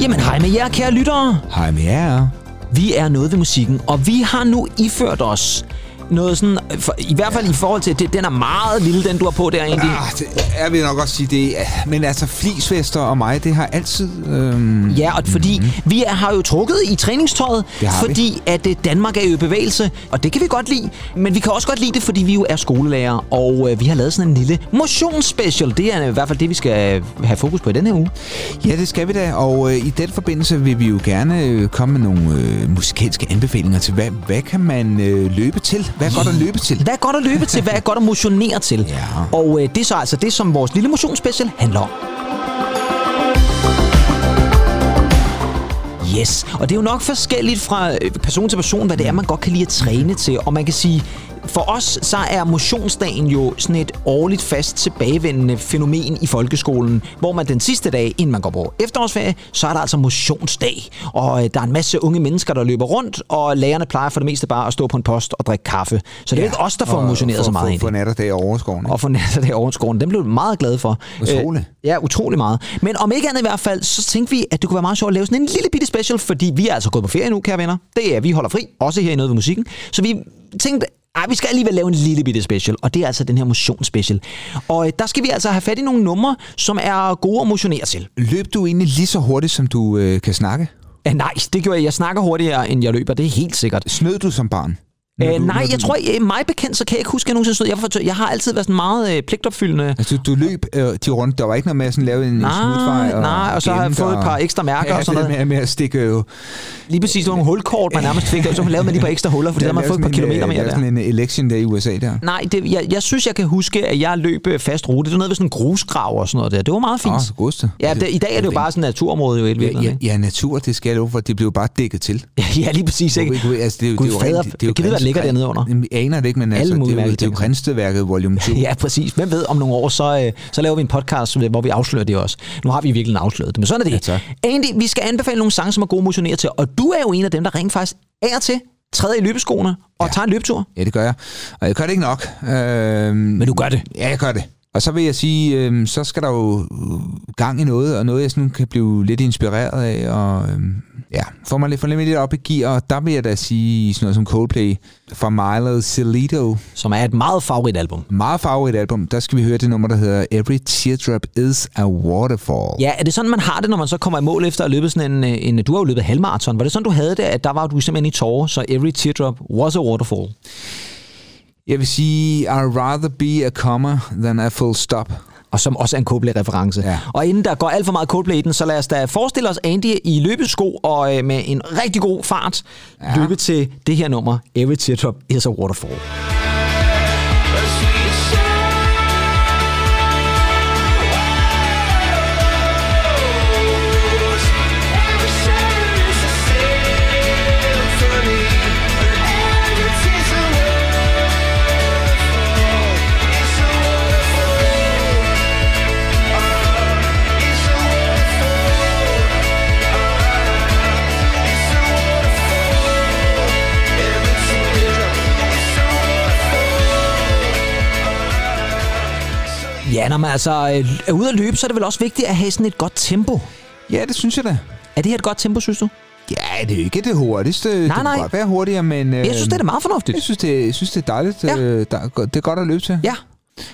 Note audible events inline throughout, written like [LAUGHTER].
Jamen hej med jer, kære lyttere. Hej med jer. Vi er noget ved musikken, og vi har nu iført os noget sådan, for, i hvert fald i forhold til, det, den er meget lille, den du har på der egentlig. Ah, det, jeg vil nok også sige det. Men altså, flisvester og mig, det har altid... Øhm, Ja, og fordi mm-hmm. vi er, har jo trukket i træningstøjet, har vi. fordi at øh, Danmark er jo i bevægelse, og det kan vi godt lide. Men vi kan også godt lide det, fordi vi jo er skolelærer, og øh, vi har lavet sådan en lille motionsspecial. Det er i hvert fald det, vi skal have fokus på i den her uge. Ja, det skal vi da. Og øh, i den forbindelse vil vi jo gerne øh, komme med nogle øh, musikalske anbefalinger til, hvad, hvad kan man øh, løbe til? Hvad er godt at løbe til? Hvad er godt at løbe til? Hvad er godt at motionere til? Ja. Og øh, det er så altså det, som vores lille motionsspecial handler om. Yes, og det er jo nok forskelligt fra øh, person til person, hvad det er, man godt kan lide at træne til. Og man kan sige, for os så er motionsdagen jo sådan et årligt fast tilbagevendende fænomen i folkeskolen, hvor man den sidste dag, inden man går på efterårsferie, så er der altså motionsdag. Og øh, der er en masse unge mennesker, der løber rundt, og lærerne plejer for det meste bare at stå på en post og drikke kaffe. Så det er ikke os, der får motioneret så meget For, egentlig for natterdag over skoven. og for næste dag overskoven. Den blev vi meget glad for. Utroligt. Øh, ja, utrolig meget. Men om ikke andet i hvert fald, så tænkte vi, at det kunne være meget sjovt at lave sådan en lille bitte special, fordi vi er altså gået på ferie nu, kære venner. Det er, vi holder fri, også her i Noget ved Musikken. Så vi tænkte, ej, vi skal alligevel lave en lille bitte special, og det er altså den her motionsspecial. Og øh, der skal vi altså have fat i nogle numre, som er gode at motionere til. Løb du egentlig lige så hurtigt, som du øh, kan snakke? Uh, nej, det gjorde jeg. Jeg snakker hurtigere, end jeg løber. Det er helt sikkert. Snød du som barn? Når Uh, du- nej, jeg du- tror, jeg, mig bekendt, så kan jeg ikke huske, at jeg nogensinde stod. Jeg, for, jeg har altid været sådan meget øh, pligtopfyldende. Altså, du, løb øh, de rundt. Der var ikke noget med at sådan lave en, en smutvej. Nej, nej, og så har jeg fået et par ekstra mærker ja, og sådan det noget. Med, med at stikke øh, Lige præcis nogle hulkort, man nærmest fik, og så lavede man lige par ekstra huller, fordi der har man fået et par en, kilometer øh, mere der. sådan en election der i USA der. Nej, det, jeg, jeg synes, jeg kan huske, at jeg løb øh, fast rute. Det var noget ved sådan en grusgrav og sådan noget der. Det var meget fint. Så godste. ja, det, i dag er det jo bare sådan naturområde jo i Ja, ja, ja, natur, det skal jeg for. Det blev bare dækket til. [LAUGHS] Ja, lige præcis. Ikke? altså, det, er jo- det er jo rent- det er jo ligger dernede under. Jamen, aner det ikke, men Alle altså, det, er jo, det er jo. Grænstedværket volume 2. [LAUGHS] Ja, præcis. Hvem ved, om nogle år, så, øh, så laver vi en podcast, hvor vi afslører det også. Nu har vi virkelig afsløret det, men sådan er det. Ja. Andy, vi skal anbefale nogle sange, som er gode motionere til, og du er jo en af dem, der rent faktisk og til træder i løbeskoene og Ja. tager en løbetur. Ja, det gør jeg. Og jeg gør det ikke nok. Øhm, Men du gør det. Ja, jeg gør det. Og så vil jeg sige, øhm, så skal der jo øh, gang i noget, og noget, jeg sådan kan blive lidt inspireret af, og øhm, ja, få mig lidt, mig lidt op i gear, og der vil jeg da sige sådan noget som Coldplay fra Milo Celito. Som er et meget favoritalbum. Meget favorit album. Der skal vi høre det nummer, der hedder Every Teardrop is a Waterfall. Ja, er det sådan, man har det, når man så kommer i mål efter at løbe sådan en, øh, en... Du har jo løbet halvmarathon. Var det sådan, du havde det, at der var du simpelthen i tårer, så every teardrop was a waterfall? Jeg vil sige, I'd rather be a comma than a full stop. Og som også er en Coldplay-reference. Ja. Og inden der går alt for meget Coldplay i den, så lad os da forestille os Andy i løbesko og øh, med en rigtig god fart ja. løbe til det her nummer, Every Teardrop is a Waterfall. Ja, når man altså øh, er ude at løbe, så er det vel også vigtigt at have sådan et godt tempo. Ja, det synes jeg da. Er det her et godt tempo, synes du? Ja, det er ikke det hurtigste. det nej. godt være hurtigere, men... Jeg synes, det er da meget fornuftigt. Jeg synes, det, jeg synes, det er dejligt. Ja. Ja. Der, er det er godt at løbe til. Ja,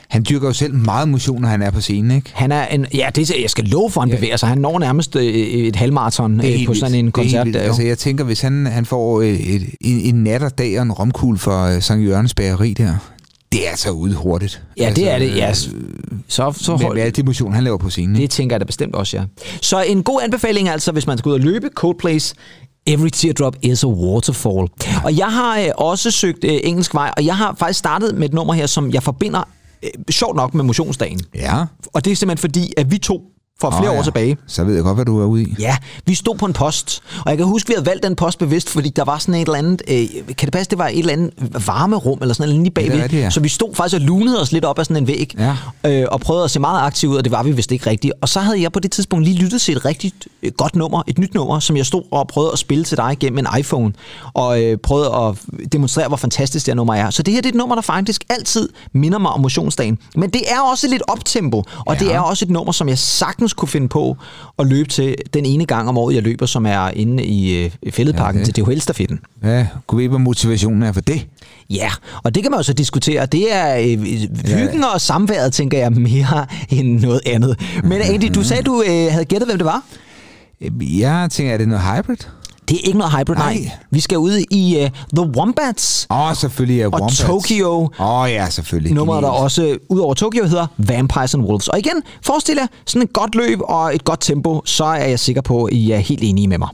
Han dyrker jo selv meget motion, når han er på scenen, ikke? han er en... Ja, det, jeg skal love for, at han Ja. bevæger sig. Han når nærmest øh, et halvmarathon Det er øh, på sådan en Det er koncert. jo. altså, jeg tænker, hvis han, han får øh, et, en, en nat og dag og en romkugle for uh, Sankt Jørgens Bageri der, det er altså ude hurtigt. Ja, det er det. Ja, øh, så, så, med, med al det motion, han laver på scenen. Det tænker jeg da bestemt også, ja. Så en god anbefaling altså, hvis man skal ud og løbe, Coldplay's Every Teardrop is a Waterfall. Og jeg har øh, også søgt øh, engelsk vej, og jeg har faktisk startet med et nummer her, som jeg forbinder øh, sjovt nok med motionsdagen. Ja. Og det er simpelthen fordi, at vi to for flere Åh, år ja. tilbage, Så ved jeg godt, hvad du er ude i. Ja, vi stod på en post, og jeg kan huske, at vi havde valgt den post bevidst, fordi der var sådan et eller andet, øh, kan det passe, det var et eller andet varmerum, eller sådan noget lige bagved. Det er rigtigt, ja. Så vi stod faktisk og lunede os lidt op ad sådan en væg, Ja. øh, og prøvede at se meget aktive ud, og det var vi vist ikke rigtigt. Og så havde jeg på det tidspunkt lige lyttet til et rigtig øh, godt nummer, et nyt nummer, som jeg stod og prøvede at spille til dig gennem en iPhone, og øh, prøvede at demonstrere, hvor fantastisk det her nummer er. Så det her det er et nummer, der faktisk altid minder mig om motionsdagen. Men det er også lidt optempo, og Ja. det er også et nummer, som jeg sagtens sagtens kunne finde på at løbe til den ene gang om året, jeg løber, som er inde i øh, fældeparken ja, til DHL-stafetten. Ja, kunne vi hvad motivationen er for det? Ja, og det kan man jo så diskutere. Det er øh, hyggen ja. og samværet, tænker jeg, mere end noget andet. Men [LAUGHS] Andy, du sagde, du øh, havde gættet, hvem det var? Jeg tænker, er det noget hybrid? Det er ikke noget hybrid, nej. nej. Vi skal ud i uh, The Wombats. Åh, oh, selvfølgelig er og Wombats. Tokyo. Åh oh, ja, selvfølgelig. Nummeret, der også ud over Tokyo hedder Vampires and Wolves. Og igen, forestil jer sådan et godt løb og et godt tempo, så er jeg sikker på, at I er helt enige med mig.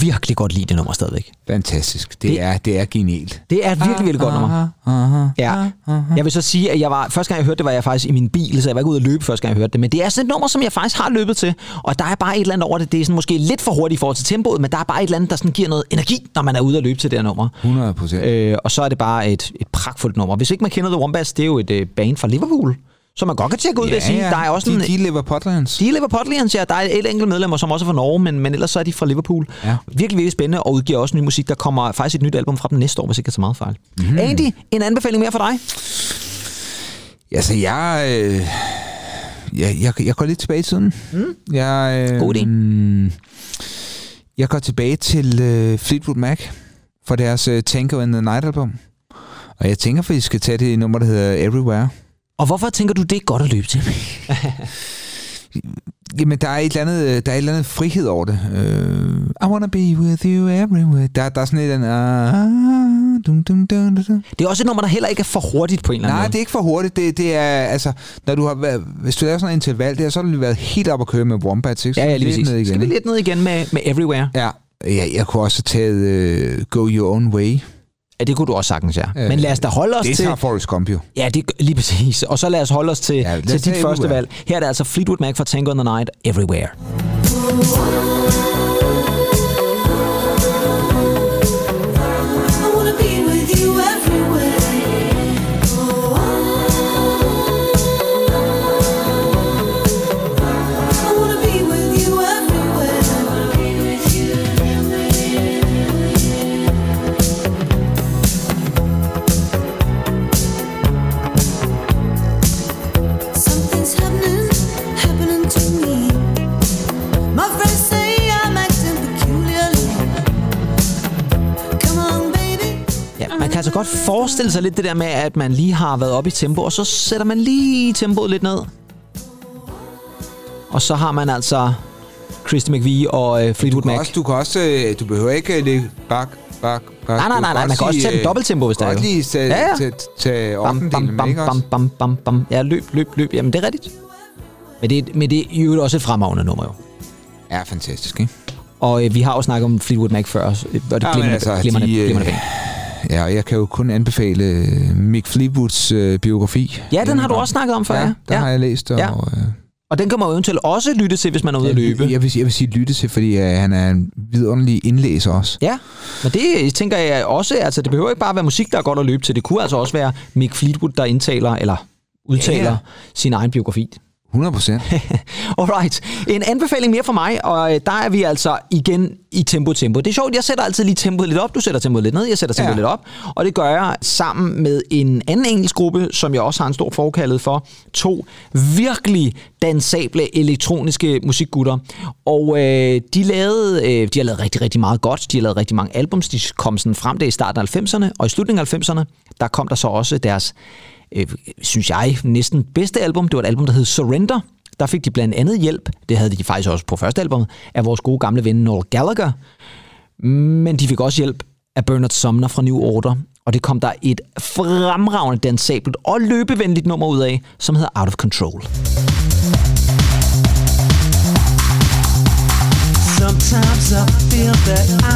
Virkelig godt lide det nummer stadigvæk. Fantastisk. Det, det er, det er genialt. Det er et virkelig, virkelig godt nummer. Aha, ja. Aha. Jeg vil så sige, at jeg var, første gang jeg hørte det, var jeg faktisk i min bil, så jeg var ikke ude at løbe første gang jeg hørte det. Men det er sådan et nummer, som jeg faktisk har løbet til. Og der er bare et eller andet over det. Det er sådan måske lidt for hurtigt i forhold til tempoet, men der er bare et eller andet, der sådan giver noget energi, når man er ude at løbe til det her nummer. 100 procent. Øh, og så er det bare et, et pragtfuldt nummer. Hvis ikke man kender The Wombats, det er jo et uh, band fra Liverpool som man godt kan tjekke ud, ja, vil sige. Der er også de, en, de lever Podlands. De lever Podlands, ja. Der er et enkelt medlemmer, som også er fra Norge, men, men ellers så er de fra Liverpool. Ja. Virkelig, virkelig spændende, og udgiver også ny musik. Der kommer faktisk et nyt album fra dem næste år, hvis ikke er så meget fejl. Mm. Andy, en anbefaling mere for dig? Ja, så jeg... Øh, jeg, jeg, jeg går lidt tilbage i tiden. Mm. Jeg, øh, God idé. Jeg går tilbage til øh, Fleetwood Mac for deres øh, Tango in the Night album. Og jeg tænker, at vi skal tage det nummer, der hedder Everywhere. Og hvorfor tænker du, det er godt at løbe til? [LAUGHS] Jamen, der er, et eller andet, der er et eller andet frihed over det. Uh, I wanna be with you everywhere. Der, der er sådan et eller andet... Uh, dum, dum, dum, dum. Det er også et nummer, der heller ikke er for hurtigt på en eller anden Nej, måde. det er ikke for hurtigt. Det, det er, altså, når du har været, hvis du laver sådan en interval, det har så har du været helt op at køre med Wombats, ikke? Så ja, ja, lige lidt ned igen. Skal vi lidt ned igen med, med Everywhere? Ja. ja, jeg kunne også taget uh, Go Your Own Way. Ja, det kunne du også sagtens, ja. Øh, Men lad os da holde os det til... Det Forrest Gump jo. Ja, det, lige præcis. Og så lad os holde os til, ja, til dit første valg. Her er det altså Fleetwood Mac fra Tango in the Night, Everywhere. Godt forestille sig lidt det der med, at man lige har været op i tempo, og så sætter man lige tempoet lidt ned. Og så har man altså Christy McVie og øh, Fleetwood Mac. Også, du kan også, øh, du behøver ikke øh, det bak, bak, bak. Nej, nej, nej, nej, man kan også tage et dobbelttempo, hvis det er. Godt lige tage, ja, ja. tage, bam, bam, bam, bam, bam, bam, bam. Ja, løb, løb, løb. Jamen, det er rigtigt. Men det, men det er jo også et fremragende nummer, jo. Ja, fantastisk, ikke? Og øh, vi har jo snakket om Fleetwood Mac før, og det ja, glimrende, altså, glimrende, de, glimrende Ja, og jeg kan jo kun anbefale øh, Mick Fleetwoods øh, biografi. Ja, den har du også snakket om før, ja. Ja, ja. har jeg læst. Og, ja. øh, og den kan man jo eventuelt også lytte til, hvis man er ude at løbe. Jeg vil, jeg vil sige lytte til, fordi uh, han er en vidunderlig indlæser også. Ja, men det tænker jeg også, altså det behøver ikke bare være musik, der er godt at løbe til. Det kunne altså også være Mick Fleetwood, der indtaler eller udtaler ja, ja. sin egen biografi. 100 procent. [LAUGHS] Alright. En anbefaling mere for mig, og øh, der er vi altså igen i tempo-tempo. Det er sjovt, jeg sætter altid lige tempoet lidt op, du sætter tempoet lidt ned, jeg sætter tempoet ja. lidt op, og det gør jeg sammen med en anden engelsk gruppe, som jeg også har en stor forkaldet for. To virkelig dansable elektroniske musikgutter. Og øh, de, lavede, øh, de har lavet rigtig, rigtig meget godt. De har lavet rigtig mange albums. De kom sådan frem det i starten af 90'erne, og i slutningen af 90'erne, der kom der så også deres øh, synes jeg, næsten bedste album. Det var et album, der hed Surrender. Der fik de blandt andet hjælp, det havde de faktisk også på første album, af vores gode gamle ven Noel Gallagher. Men de fik også hjælp af Bernard Sumner fra New Order, og det kom der et fremragende dansabelt og løbevenligt nummer ud af, som hedder Out of Control. Sometimes I feel that I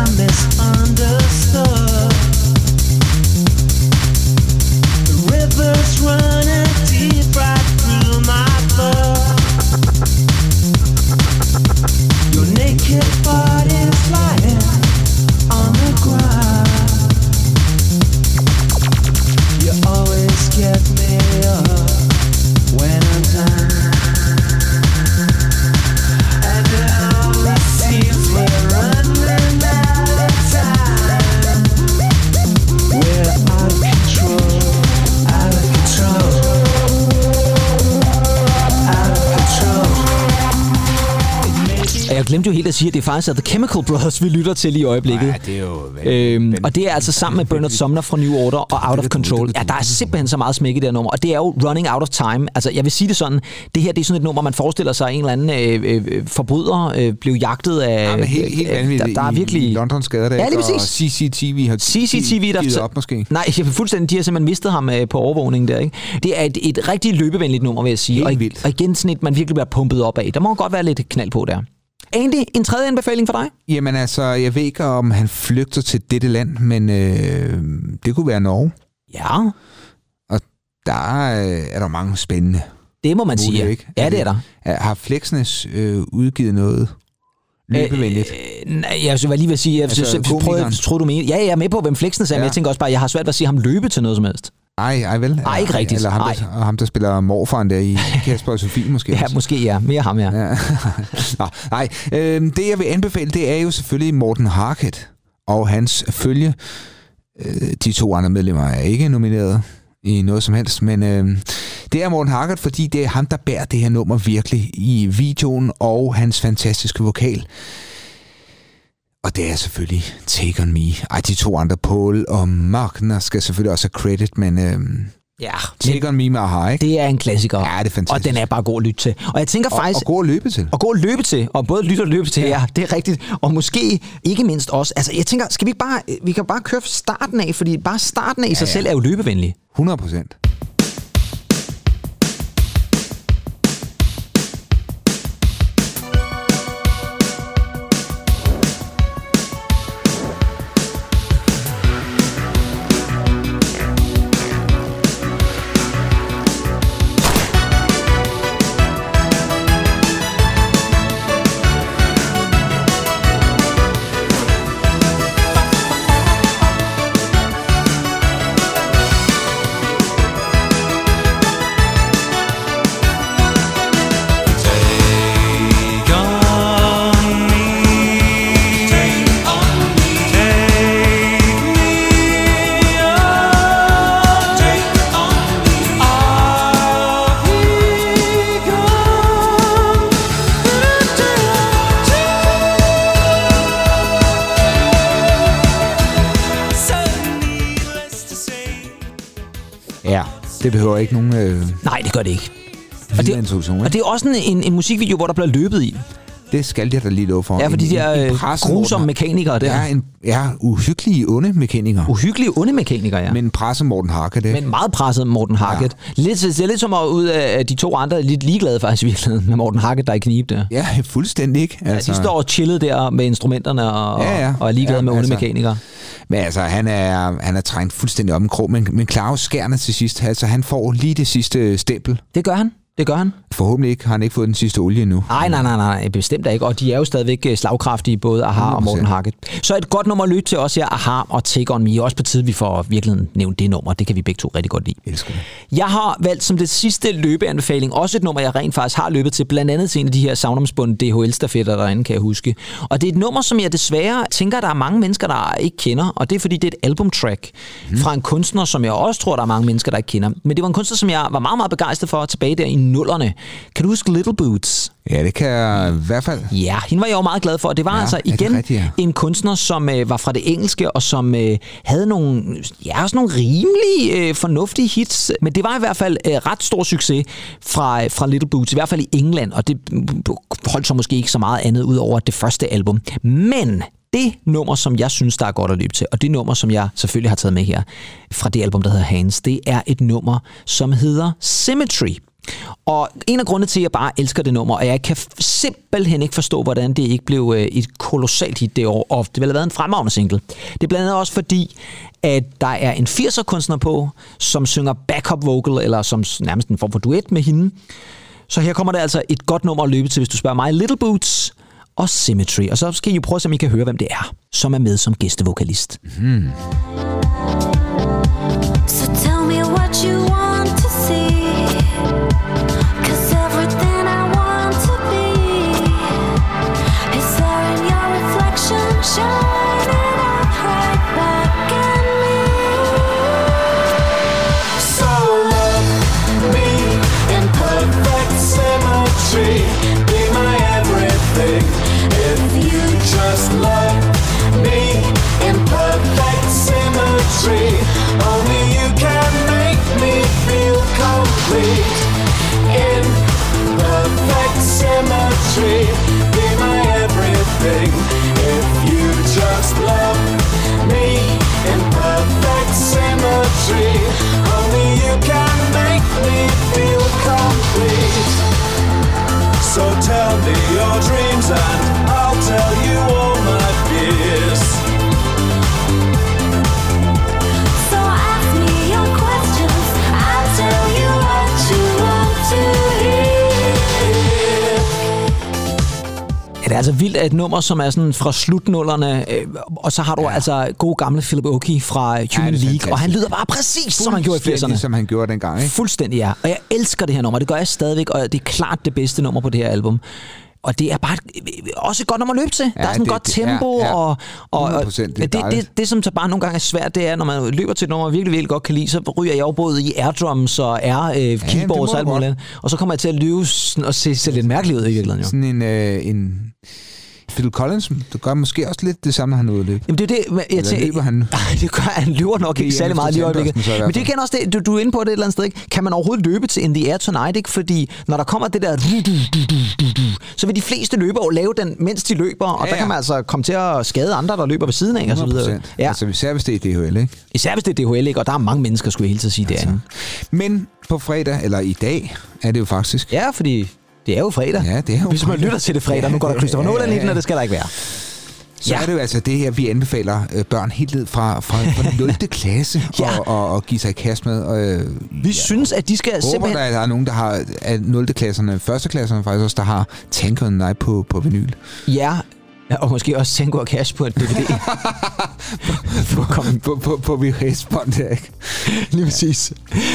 Jeg glemte jo helt at sige, at det er faktisk er The Chemical Brothers, vi lytter til i øjeblikket. Ja, det er jo... Øhm, og det er altså sammen med Bernard Sumner fra New Order og Out of Control. Ja, der er simpelthen så meget smæk i det her nummer. Og det er jo Running Out of Time. Altså, jeg vil sige det sådan. Det her det er sådan et nummer, man forestiller sig, at en eller anden øh, øh, forbryder øh, blev jagtet af... Ja, men helt, helt vanvittigt. der, der er virkelig... I Londons gader, der, Ja, lige ikke? Og præcis. CCTV har CCTV, der givet op, måske. Nej, jeg [LAUGHS] fuldstændig. De har simpelthen mistet ham øh, på overvågningen der. Ikke? Det er et, et rigtig løbevenligt nummer, vil jeg sige. Helt og, vildt. og igen sådan et, man virkelig bliver pumpet op af. Der må godt være lidt knald på der. Andy, en tredje anbefaling for dig? Jamen altså, jeg ved ikke, om han flygter til dette land, men øh, det kunne være Norge. Ja, Og der øh, er der mange spændende. det må man sige. ikke? Ja, det er der. Er- Har Flexnes øh, udgivet noget løbevenligt? Øh, nej, jeg var lige ved at sige, jeg Altså, prøvede, troede du mente. Ja, jeg er med på, hvem Flexnes er, ja. men jeg tænker også bare, jeg har svært ved at sige ham løbe til noget som helst. Ej, ej vel? Ej, ikke rigtigt. Eller ham, der, ham, der spiller morfaren der i [LAUGHS] Kasper og Sofie måske. Ja, også. måske ja. Mere ham, ja. Ja. [LAUGHS] Nå, nej, øh, det jeg vil anbefale, det er jo selvfølgelig Morten Harket og hans følge. Øh, de to andre medlemmer er ikke nomineret i noget som helst, men øh, det er Morten Harket, fordi det er ham, der bærer det her nummer virkelig i videoen og hans fantastiske vokal. Og det er selvfølgelig Take On Me. Ej, de to andre, Paul og Magner, skal selvfølgelig også have credit, men øh, Ja, Take On Me med Aha, ikke? det er en klassiker. Ja, det er fantastisk. Og den er bare god at lytte til. Og jeg tænker Og, faktisk... og gå og løbe til. Og gå og løbe til, og både lytte og løbe til, ja. ja, det er rigtigt. Og måske ikke mindst også, altså jeg tænker, skal vi ikke bare, vi kan bare køre starten af, fordi bare starten af i sig ja. selv er jo løbevenlig. 100 procent. Det behøver ikke nogen øh, Nej, det gør det ikke. Og det, introduktion. og Ikke? det er også en, en, en musikvideo, hvor der bliver løbet i. Det skal jeg da lige love for. Ja, for de der øh, presset grusomme mekanikere der. Ja, en, ja, uhyggelige onde mekanikere. Uhyggelige onde mekanikere, ja. Men presse Morten Harker, det. Men meget presset Morten Harket. Ja. Lidt, det er lidt som at ud af de to andre, lidt ligeglade faktisk i virkeligheden med Morten Harket, der er i knib der. Ja, fuldstændig ikke. Altså, de står og chillet der med instrumenterne og, Ja, ja. og er ligeglade Ja, med onde altså- mekanikere. Men altså, han er, han er trængt fuldstændig om en krog, men, men Claus jo til sidst. Altså, han får lige det sidste stempel. Det gør han. Det gør han. Forhåbentlig ikke, har han ikke fået den sidste olie endnu. Nej, nej, nej, nej, bestemt ikke. Og de er jo stadigvæk øh, slagkraftige, både Aha og 100%. Morten Harket. Så et godt nummer at lytte til også her, Aha og Take On Me. Også på tide, vi får virkelig nævnt det nummer. Det kan vi begge to rigtig godt lide. Elsker det. Jeg har valgt som det sidste løbeanbefaling også et nummer, jeg rent faktisk har løbet til, blandt andet til en af de her savnomsbundne DHL-stafetter derinde, kan jeg huske. Og det er et nummer, som jeg desværre tænker, der er mange mennesker, der ikke kender, og det er fordi, det er et albumtrack mm. fra en kunstner, som jeg også tror, der er mange mennesker, der ikke kender. Men det var en kunstner, som jeg var meget, meget begejstret for tilbage der i nullerne. Kan du huske Little Boots? Ja, det kan jeg i hvert fald. Ja, hende var jeg jo meget glad for. Det var Ja, altså igen rigtigt, ja? en kunstner, som øh, var fra det engelske, og som øh, havde nogle, ja, også nogle rimelig øh, fornuftige hits. Men det var i hvert fald øh, ret stor succes fra, fra Little Boots, i hvert fald i England, og det holdt så måske ikke så meget andet ud over det første album. Men det nummer, som jeg synes, der er godt at løbe til, og det nummer, som jeg selvfølgelig har taget med her fra det album, der hedder Hands, det er et nummer, som hedder Symmetry. Og en af grundene til, at jeg bare elsker det nummer, og jeg kan simpelthen ikke forstå, hvordan det ikke blev øh, et kolossalt hit det år, og det ville have været en fremragende single. Det er blandt andet også fordi, at der er en 80'er kunstner på, som synger backup vocal, eller som nærmest en form for duet med hende. Så her kommer der altså et godt nummer at løbe til, hvis du spørger mig. Little Boots og Symmetry. Og så skal I jo prøve, at se, om I kan høre, hvem det er, som er med som gæstevokalist. So tell me what you want to see. Er altså vildt at et nummer, som er sådan fra slutnullerne, øh, og så har du ja. altså god gamle Philip Oakey fra Human det er League, fantastisk. og han lyder bare præcis, som han gjorde i 80'erne. Fuldstændig, Som han gjorde dengang, ikke? Fuldstændig, ja. Og jeg elsker det her nummer. Det gør jeg stadigvæk, og det er klart det bedste nummer på det her album. Og det er bare også godt nummer at løbe til. Ja, der er sådan et godt det- tempo, ja, ja. og, og, og 100%, det det, det, det, som så bare nogle gange er svært, det er, når man løber til et nummer, man virkelig, virkelig godt kan lide, så ryger jeg jo både i airdrums og air øh, keyboards må og alt muligt. andet. Og så kommer jeg til at lyve og se, se lidt mærkeligt ud i virkeligheden. Jo. Sådan en, øh, en Phil Collins, det gør måske også lidt det samme, han løbe. Jamen det er det, jeg tænker, løber han? Nej, det gør han. løber nok ikke er særlig meget lige i øjeblikket. Men det kan også det, du, du er inde på det et eller andet sted, ikke? Kan man overhovedet løbe til In the Air Tonight, ikke? Fordi når der kommer det der, så vil de fleste løbere jo lave den, mens de løber, og Ja, der kan ja. man altså komme til at skade andre, der løber ved siden af, og så videre. 100%. Ja. Altså især hvis det er DHL, ikke? Især hvis det er DHL, ikke? Og der er mange mennesker, skulle jeg hele tiden sige, det er. Men på fredag, eller i dag, er det jo faktisk. Ja, fordi det er jo fredag. Ja, det er jo Hvis man fredag. lytter til det fredag, nu går der Ja, Christopher ja, Nolan i ja, den, ja. og det skal der ikke være. Så Ja. er det jo altså det her, vi anbefaler øh, børn helt ned fra, fra, fra [LAUGHS] 0. klasse Ja. og, og, og give sig i kast med. Og, øh, Vi synes, at de skal håber, simpelthen... der, der er nogen, der har af 0. klasserne, 1. klasserne faktisk også, der har Tank on Night på, på vinyl. Ja, og måske også Tango og Cash på et DVD. Komme På, på, på VHS-bånd der, ikke? Lige præcis.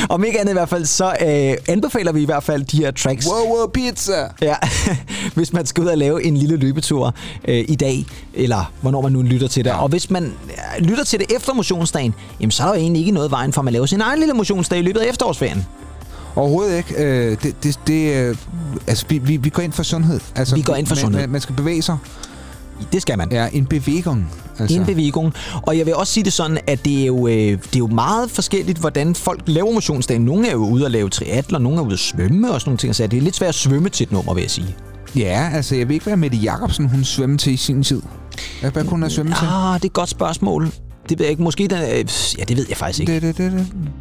Om ikke andet i hvert fald, så øh, anbefaler vi i hvert fald de her tracks. Wow, wow, pizza! Ja, [LAUGHS] hvis man skal ud og lave en lille løbetur øh, i dag, eller hvornår man nu lytter til det. Ja. Og hvis man øh, lytter til det efter motionsdagen, jamen så er der jo egentlig ikke noget vejen for, at man laver sin egen lille motionsdag i løbet af efterårsferien. Overhovedet ikke. Øh, det, det, det, øh, altså, vi, vi, vi går ind for sundhed. Altså, Vi går ind for man, sundhed. Man, man skal bevæge sig. Det skal man. Ja, en bevægung. Altså. En bevægung. Og jeg vil også sige det sådan, at det er, jo, øh, det er jo meget forskelligt, hvordan folk laver motionsdagen. Nogle er jo ude at lave triathlon, nogle er ude at svømme og sådan nogle ting. Så det er lidt svært at svømme til et nummer, vil jeg sige. Ja, altså jeg ved ikke, hvad Mette Jacobsen hun svømme til i sin tid. Hvad, hvad kunne hun have svømme til? Ah, det er et godt spørgsmål. Det ved jeg ikke. Måske den, øh, ja, det ved jeg faktisk ikke. Det, det, det,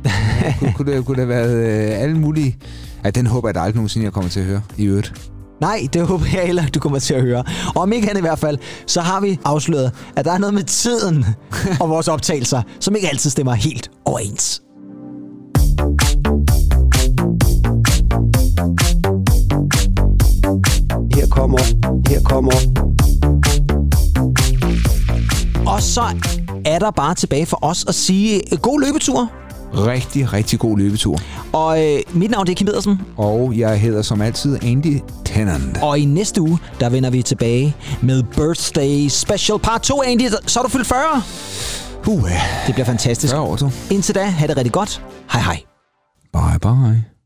det. kunne, kunne, det, kunne det have været øh, alle mulige... Ja, den håber jeg da aldrig nogensinde, jeg kommer til at høre i øvrigt. Nej, det håber jeg heller, du kommer til at høre. Og om ikke andet i hvert fald, så har vi afsløret, at der er noget med tiden [LAUGHS] og vores optagelser, som ikke altid stemmer helt overens. Her kommer, her kommer Og så er der bare tilbage for os at sige øh, god løbetur. Rigtig, rigtig god løbetur. Og øh, mit navn det er Kim Pedersen. Og jeg hedder som altid Andy Tennant. Og i næste uge, der vender vi tilbage med Birthday Special Part 2, Andy. Så er du fyldt 40. Uh, Det bliver fantastisk. 40 år, så. Indtil da, have det rigtig godt. Hej hej. Bye, bye.